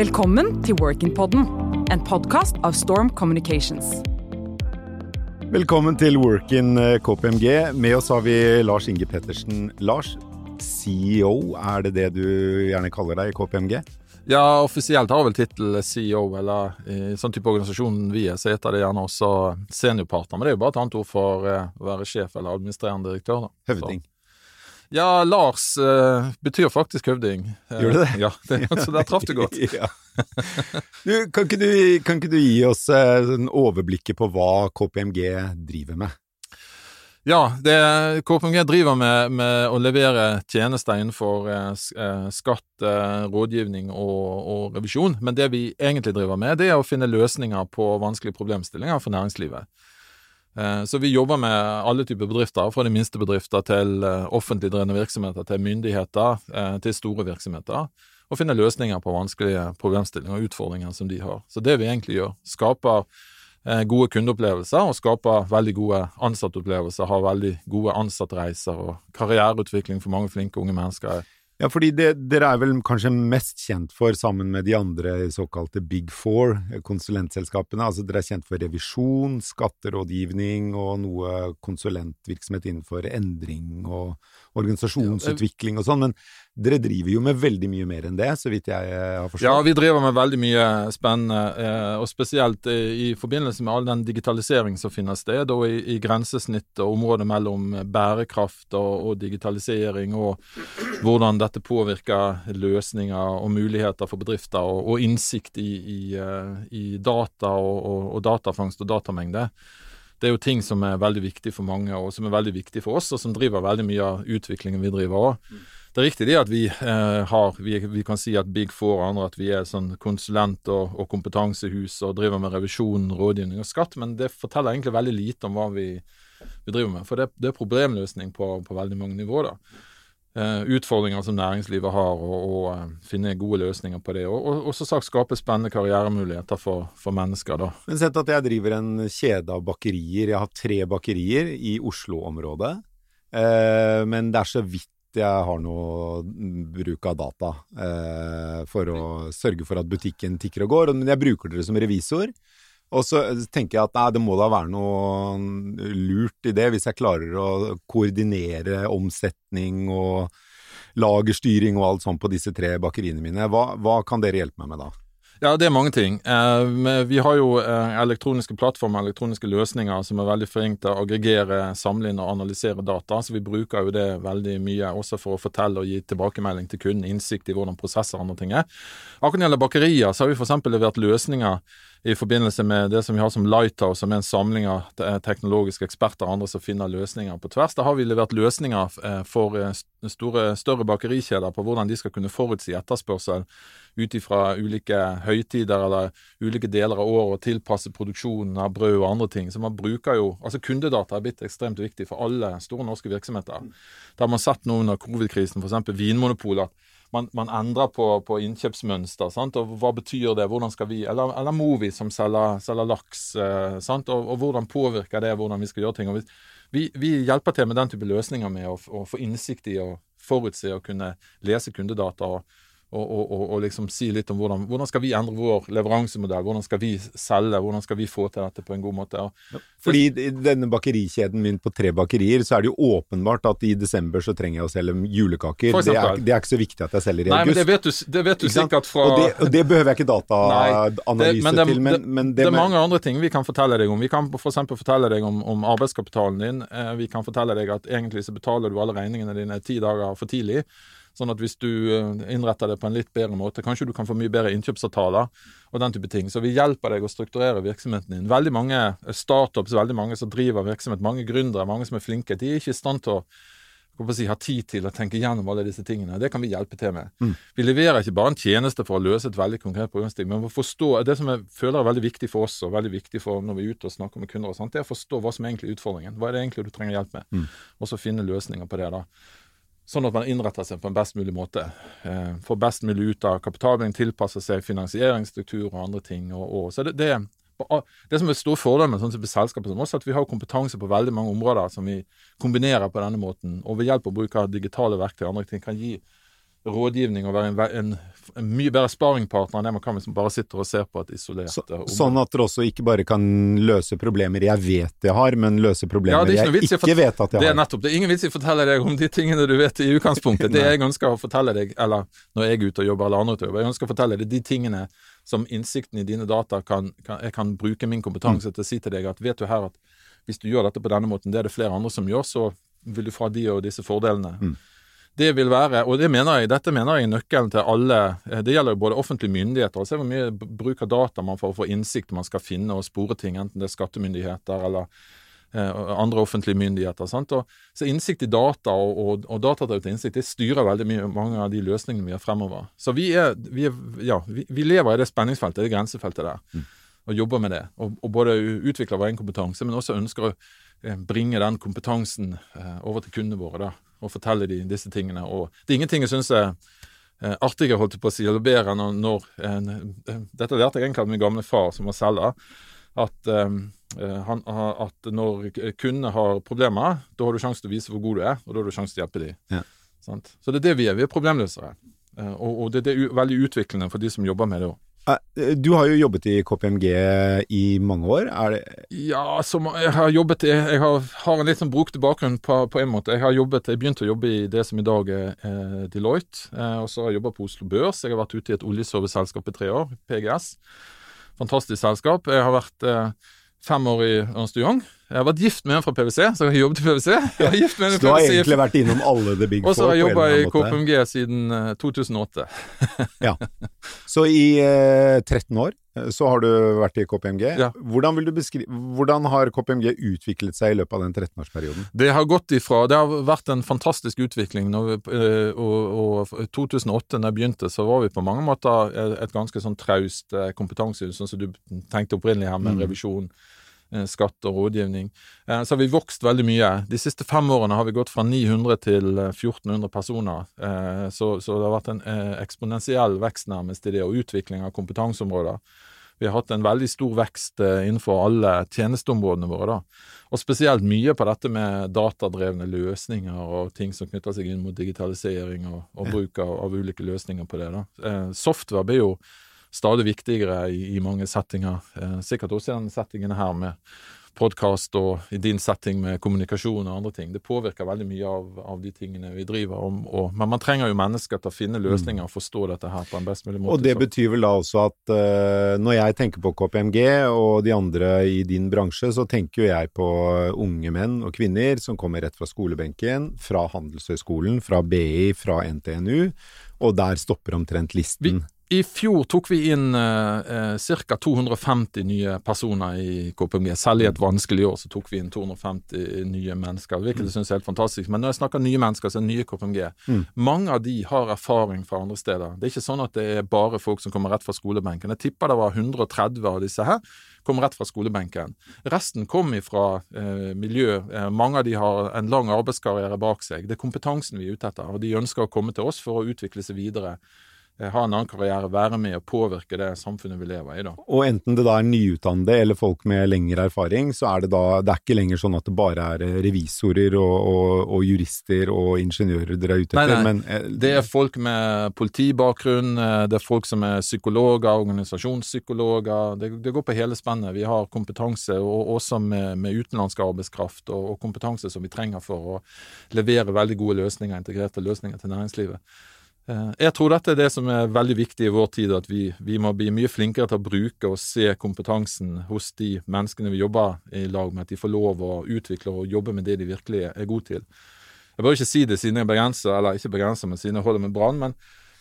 Velkommen til Workin-podden, en podkast av Storm Communications. Velkommen til Workin eh, KPMG. Med oss har vi Lars Inge Pettersen. Lars, CEO, er det det du gjerne kaller deg i KPMG? Ja, offisielt har vel tittel CEO, eller i sånn type organisasjon vi er, så heter det gjerne også seniorpartner. Men det er jo bare et annet ord for eh, å være sjef eller administrerende direktør. da. Høvding. Ja, Lars uh, betyr faktisk høvding. Uh, Gjør det det? Ja, det, så der traff du godt. ja. du, kan, ikke du, kan, ikke du, gi oss uh, overblikket på hva KPMG driver med? Ja, det, KPMG driver med, med, å levere tjenester innenfor skatt, rådgivning og, og, revisjon. Men det vi egentlig driver med, det er å finne løsninger på vanskelige problemstillinger for næringslivet. Eh, så vi jobber med alle typer bedrifter, fra de minste bedrifter til eh, offentlig drevne virksomheter, til myndigheter, eh, til store virksomheter, og finner løsninger på vanskelige problemstillinger og utfordringer som de har. Så det vi egentlig gjør, skaper gode kundeopplevelser og skaper veldig gode ansattopplevelser, har veldig gode ansattreiser og karriereutvikling for mange flinke unge mennesker ja, fordi det, dere er vel kanskje mest kjent for, sammen med de andre såkalte Big Four, konsulentselskapene, altså dere er kjent for revisjon, skatterådgivning og noe konsulentvirksomhet innenfor endring og organisasjonsutvikling og sånn, men dere driver jo med veldig mye mer enn det, så vidt jeg har forstått? Ja, vi driver med veldig mye spennende, eh, og spesielt i forbindelse med all den digitalisering som finner sted, og i, i grensesnitt og området mellom bærekraft og, og, digitalisering, og hvordan dette påvirker løsninger og muligheter for bedrifter, og, og innsikt i, i, eh, i data og, og datafangst og datamengde det er jo ting som er veldig viktig for mange, og som er veldig viktig for oss, og som driver veldig mye av utviklingen vi driver òg. Mm. Det er riktig det at vi eh, har vi, vi, kan si at Big Four og andre at vi er sånn konsulent- og, og, kompetansehus og driver med revisjon, rådgivning og skatt, men det forteller egentlig veldig lite om hva vi, vi driver med. For det, det er problemløsning på, på, veldig mange nivåer. da. Uh, utfordringer som næringslivet har, og, og uh, finne gode løsninger på det. Og, og, og så sagt skape spennende karrieremuligheter for, for, mennesker. da. Men Sett at jeg driver en kjede av bakerier. Jeg har tre bakerier i Oslo-området. Uh, men det er så vidt jeg har noe bruk av data for å sørge for at butikken tikker og går. Men jeg bruker dere som revisor. Og så tenker jeg at nei, det må da være noe lurt i det, hvis jeg klarer å koordinere omsetning og lagerstyring og alt sånt på disse tre bakeriene mine. Hva, hva kan dere hjelpe meg med da? Ja, det er mange ting. Eh, vi har jo eh, elektroniske plattformer, elektroniske løsninger som er veldig flinke til å aggregere, samle inn og analysere data. Så vi bruker jo det veldig mye også for å fortelle og gi tilbakemelding til kunden, innsikt i hvordan prosesser og andre ting er. Akkurat når det gjelder bakerier, så har vi f.eks. levert løsninger i forbindelse med det som vi har som Lighthouse, som er en samling av teknologiske eksperter og andre som finner løsninger på tvers. Da har vi levert løsninger eh, for eh, store, større bakerikjeder på hvordan de skal kunne forutsi etterspørsel ut ifra ulike høytider eller ulike deler av året og tilpasse produksjonen av brød og andre ting. Så man bruker jo, altså Kundedata er blitt ekstremt viktig for alle store norske virksomheter. Da har man sett nå under covid-krisen, f.eks. Vinmonopolet, man, man, endrer på, på innkjøpsmønster. Sant? Og hva betyr det? Hvordan skal vi Eller, eller Movi som selger, selger laks. Eh? Og, og, hvordan påvirker det hvordan vi skal gjøre ting. Og vi, vi, hjelper til med den type løsninger med å, å få innsikt i å forutse og kunne lese kundedata. og og, og, og, liksom si litt om hvordan, hvordan skal vi endre vår leveransemodell, hvordan skal vi selge, hvordan skal vi få til dette på en god måte. Ja, fordi i denne bakerikjeden min på tre bakerier, så er det jo åpenbart at i desember så trenger jeg å selge julekaker. Det er, det er, ikke så viktig at jeg selger i Nei, august. Men det vet du, det vet du sikkert fra og det, og det, behøver jeg ikke dataanalyse til, men, men det, det, er mange andre ting vi kan fortelle deg om. Vi kan f.eks. For fortelle deg om, om arbeidskapitalen din. Eh, vi kan fortelle deg at egentlig så betaler du alle regningene dine ti dager for tidlig. Sånn at hvis du eh, innretter det på en litt bedre måte, kanskje du kan få mye bedre innkjøpsavtaler og den type ting. Så vi hjelper deg å strukturere virksomheten din. Veldig mange startups, veldig mange som driver virksomhet, mange gründere, mange som er flinke, de er ikke i stand til å si, ha tid til å tenke gjennom alle disse tingene. Det kan vi hjelpe til med. Mm. Vi leverer ikke bare en tjeneste for å løse et veldig konkret problemstilling, men for å forstå det som jeg føler er veldig viktig for oss, og veldig viktig for når vi er ute og snakker med kunder, og sånt, det er å forstå hva som er egentlig utfordringen. Hva er det egentlig du trenger hjelp med? Mm. Og så finne løsninger på det. da. Sånn at man innretter seg på en best mulig måte. Eh, får best mulig ut av kapitalbinding, tilpasser seg finansieringsstruktur og andre ting. Og, og. Så det, det, det, som er stor fordel med sånn type selskaper som oss, at vi har kompetanse på veldig mange områder som vi kombinerer på denne måten. Og ved hjelp av bruk av digitale verktøy og andre ting kan gi rådgivning og være en, en, en mye bedre sparingpartner enn det man kan hvis man bare sitter og ser på et isolert Så, eh, område. sånn at dere også ikke bare kan løse problemer jeg vet jeg har, men løse problemer er ikke jeg ikke vet at jeg Det er har. nettopp. Det er ingen vits i å fortelle deg om de tingene du vet i utgangspunktet. Det jeg ønsker å fortelle deg, eller når jeg er ute og jobber, eller andre ute og jobber, jeg ønsker å fortelle deg de tingene som innsikten i dine data kan, kan Jeg kan bruke min kompetanse Mm. til å si til deg at vet du her at hvis du gjør dette på denne måten, det er det flere andre som gjør, så vil du få de og disse fordelene. Mm. Det vil være, og det mener jeg, dette mener jeg er nøkkelen til alle eh, Det gjelder jo både offentlige myndigheter og se hvor mye bruk av data man får for innsikt man skal finne og spore ting, enten det er skattemyndigheter eller eh, andre offentlige myndigheter. Sant? Og, så innsikt i data og, og, og datadrevet innsikt det styrer veldig mye mange av de løsningene vi har fremover. Så vi, er, vi, er, ja, vi, vi lever i det spenningsfeltet, det grensefeltet der, og jobber med det. Og, og både utvikler vår egen kompetanse, men også ønsker å eh, bringe den kompetansen eh, over til kundene våre. da, Og fortelle dem disse tingene. Og det er ingenting jeg syns er eh, artigere, holdt jeg på å si, eller bedre enn når, Dette lærte jeg egentlig av min gamle far, som var selger. At, han, at når kundene har problemer, da har du sjanse til å vise hvor god du er, og da har du sjanse til å hjelpe dem. Ja. Så det er det vi er. Vi er problemløsere. Og, og det, det er veldig utviklende for de som jobber med det òg. Eh, Du har jo jobbet i KPMG i mange år. Er det, Ja, jeg har jobbet jeg har, har en litt sånn brokete bakgrunn på, på en måte. Jeg har jobbet, jeg begynte å jobbe i det som i dag er eh, Deloitte. Eh, og så har jeg jobba på Oslo Børs. Jeg har vært ute i et oljeserviceselskap i tre år, PGS. Fantastisk selskap. Jeg har vært eh, fem år i Ernst Young. Jeg har vært gift med en fra PwC, så jeg har jobbet i PwC. Jeg har gift med en så du har egentlig vært innom alle the big og så har jeg jobba i. KPMG siden 2008. ja. Så i eh, 13 år eh, så har du vært i KPMG. Ja. Hvordan, hvordan har KPMG utviklet seg i løpet av den 13-årsperioden? Det har gått ifra Det har vært en fantastisk utvikling. Når vi, eh, og, og 2008, da jeg begynte, så var vi på mange måter et, ganske sånn traust eh, kompetansehus, sånn som du tenkte opprinnelig her, med Mm. revisjon, eh, skatt og rådgivning. Så har vi vokst veldig mye. De siste fem årene har vi gått fra 900 til eh, 1400 personer. Så, så det har vært en eksponentiell vekst nærmest i det, og utvikling av kompetanseområder. Vi har hatt en veldig stor vekst eh, innenfor alle tjenesteområdene våre. da. Og spesielt mye på dette med datadrevne løsninger og ting som knytter seg inn mot digitalisering og, og bruk av, av ulike løsninger på det. da. Eh, software blir jo stadig viktigere i, i mange settinger. Eh, sikkert også i denne settingen her med podkast og i din setting med kommunikasjon og andre ting. Det påvirker veldig mye av, av de tingene vi driver om. Og, men man trenger jo mennesker til å finne løsninger og forstå dette her på en best mulig måte. Og det så- betyr vel da også at uh, når jeg tenker på KPMG og de andre i din bransje, så tenker jo jeg på unge menn og kvinner som kommer rett fra skolebenken, fra Handelshøyskolen, fra BI, fra NTNU, og der stopper omtrent listen. I fjor tok vi inn eh, eh, ca. 250 nye personer i KPMG. Selv i et vanskelig år så tok vi inn 250 nye mennesker, hvilket jeg synes er helt fantastisk. Men når jeg snakker nye mennesker, så er det nye KPMG. Mm. Mange av de har erfaring fra andre steder. Det er ikke sånn at det er bare folk som kommer rett fra skolebenken. Jeg tipper det var 130 av disse her kom rett fra skolebenken. Resten kom fra eh, miljø. Eh, mange av de har en lang arbeidskarriere bak seg. Det er kompetansen vi er ute etter, og de ønsker å komme til oss for å utvikle seg videre. Eh, ha en annen karriere, være med og påvirke det samfunnet vi lever i. da. Og enten det da er nyutdannede eller folk med lengre erfaring, så er det da Det er ikke lenger sånn at det bare er revisorer og, og, og jurister og ingeniører dere er ute etter, nei. men eh, Det er folk med politibakgrunn, eh, det er folk som er psykologer, organisasjonspsykologer. Det, det går på hele spennet. Vi har kompetanse, og også med, med utenlandsk arbeidskraft, og, og kompetanse som vi trenger for å levere veldig gode løsninger, integrerte løsninger til næringslivet. Eh, Jeg tror dette er det som er veldig viktig i vår tid, at vi, vi må bli mye flinkere til å bruke og se kompetansen hos de menneskene vi jobber i lag med, at de får lov å utvikle og jobbe med det de virkelig er gode til. Jeg bør ikke si det siden jeg er bergenser, eller ikke bergenser, men siden jeg holder med Brann, men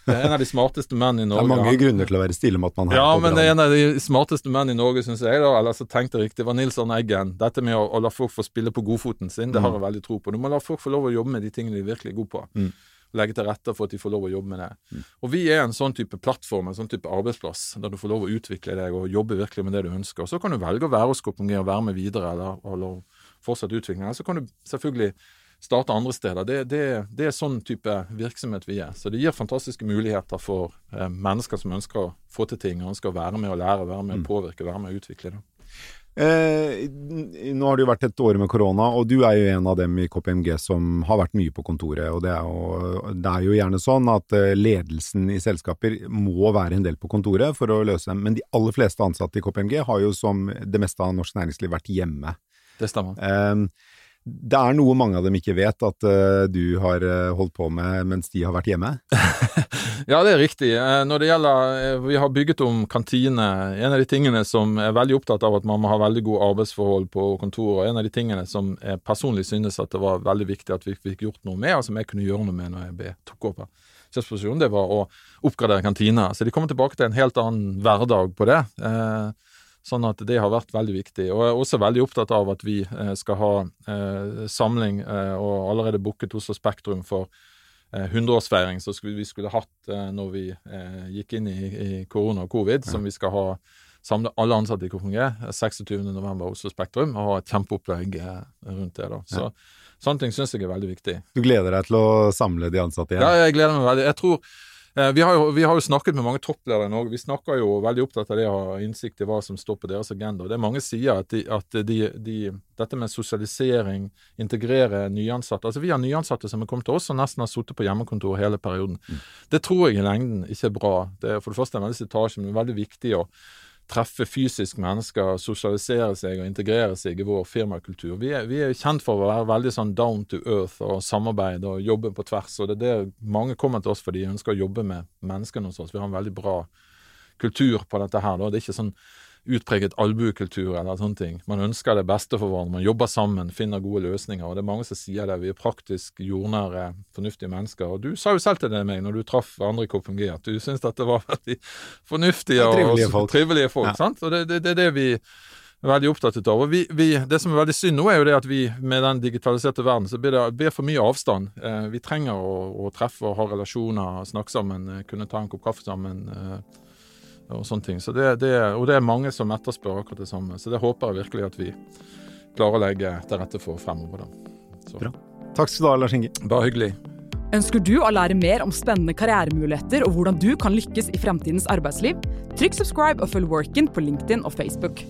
det er en av de smarteste menn i Norge. det er mange grunner til å være stille med at man har ja, men det er en av de smarteste menn i Norge, syns jeg. da, Eller så tenkte jeg riktig. Var Nils Arne Eggen. Dette med å, å la folk få spille på godfoten sin, det har jeg veldig tro på. Du må la folk få lov å jobbe med de tingene de virkelig er gode på. Mm. Legge til rette for at de får lov å jobbe med det. Og vi er en sånn type plattform, en sånn type arbeidsplass, der du får lov å utvikle deg og jobbe virkelig med det du ønsker. Og så kan du velge å være hos KPMG og være med videre, eller, eller fortsette utviklingen. Eller så kan du selvfølgelig starte andre steder. Det, det, det er sånn type virksomhet vi er. Så det gir fantastiske muligheter for eh, mennesker som ønsker å få til ting, ønsker å være med og lære, være med å påvirke, være med å utvikle. det. Eh, nå har det jo vært et år med korona, og du er jo en av dem i KPMG som har vært mye på kontoret. og Det er jo, det er jo gjerne sånn at eh, ledelsen i selskaper må være en del på kontoret for å løse dem. Men de aller fleste ansatte i KPMG har jo som det meste av norsk næringsliv vært hjemme. Det stemmer. Eh, det er noe mange av dem ikke vet at uh, du har uh, holdt på med mens de har vært hjemme? ja, det er riktig. Uh, når det gjelder Vi har bygget om kantine. En av de tingene som er veldig opptatt av at man må ha veldig gode arbeidsforhold på kontoret, en av de tingene som jeg personlig synes at det var veldig viktig at vi fikk gjort noe med, og som jeg kunne gjøre noe med når jeg ble, tok over sjefsposisjonen, det var å oppgradere kantina. Så de kommer tilbake til en helt annen hverdag på det. Uh, Sånn at det har vært veldig viktig. Og jeg er også veldig opptatt av at vi eh, skal ha eh, samling, eh, og allerede booket Oslo Spektrum for 100-årsfeiring som vi skulle hatt når vi gikk inn i, korona og covid, som vi skal ha samle alle ansatte i KPMG 26.11. Oslo Spektrum, og ha et kjempeopplegg rundt det. da. Så ja. Sånne ting syns jeg er veldig viktig. Du gleder deg til å samle de ansatte igjen? Ja, jeg gleder meg veldig. Jeg tror vi har, jo, vi har, jo, snakket med mange toppledere i Norge. Vi snakker jo veldig opptatt av det å ha innsikt i hva som står på deres agenda. Det er Mange sier at, de, at de, de, dette med sosialisering, integrere nyansatte Altså Vi har nyansatte som er kommet til oss og nesten har sittet på hjemmekontor hele perioden. Mm. Det tror jeg i lengden ikke er bra. Det er for det første en veldig slitasje, men veldig viktig å treffe fysisk mennesker, sosialisere seg og integrere seg i vår firmakultur. Vi er, vi er, kjent for å være veldig sånn down to earth og samarbeide og jobbe på tvers. og det er det Mange kommer til oss fordi de ønsker å jobbe med menneskene hos oss. Vi har en veldig bra kultur på dette her. Da. Det er ikke sånn utpreget albuekultur eller sånne ting. Man ønsker det beste for hverandre, man jobber sammen, finner gode løsninger. og Det er mange som sier det. Vi er praktisk jordnære, fornuftige mennesker. Og du sa jo selv til det meg når du traff andre i KPMG, at du syntes dette var veldig fornuftige og trivelige folk. Trivelige folk ja. sant? Og det, det, det, er det vi er veldig opptatt av. Og vi, vi, Det som er veldig synd nå, er jo det at vi med den digitaliserte verden så blir det blir for mye avstand. Eh, vi trenger å, å, treffe og ha relasjoner, snakke sammen, eh, kunne ta en kopp kaffe sammen. Eh, og sånne ting. Så det, det, og det er mange som etterspør akkurat det samme. Så det håper jeg virkelig at vi klarer å legge til rette for fremover. Da. Så. Bra. Takk skal du ha, Lars Inge. Bare hyggelig. Ønsker du å lære mer om spennende karrieremuligheter og hvordan du kan lykkes i fremtidens arbeidsliv? Trykk subscribe og følg Workin på LinkedIn og Facebook.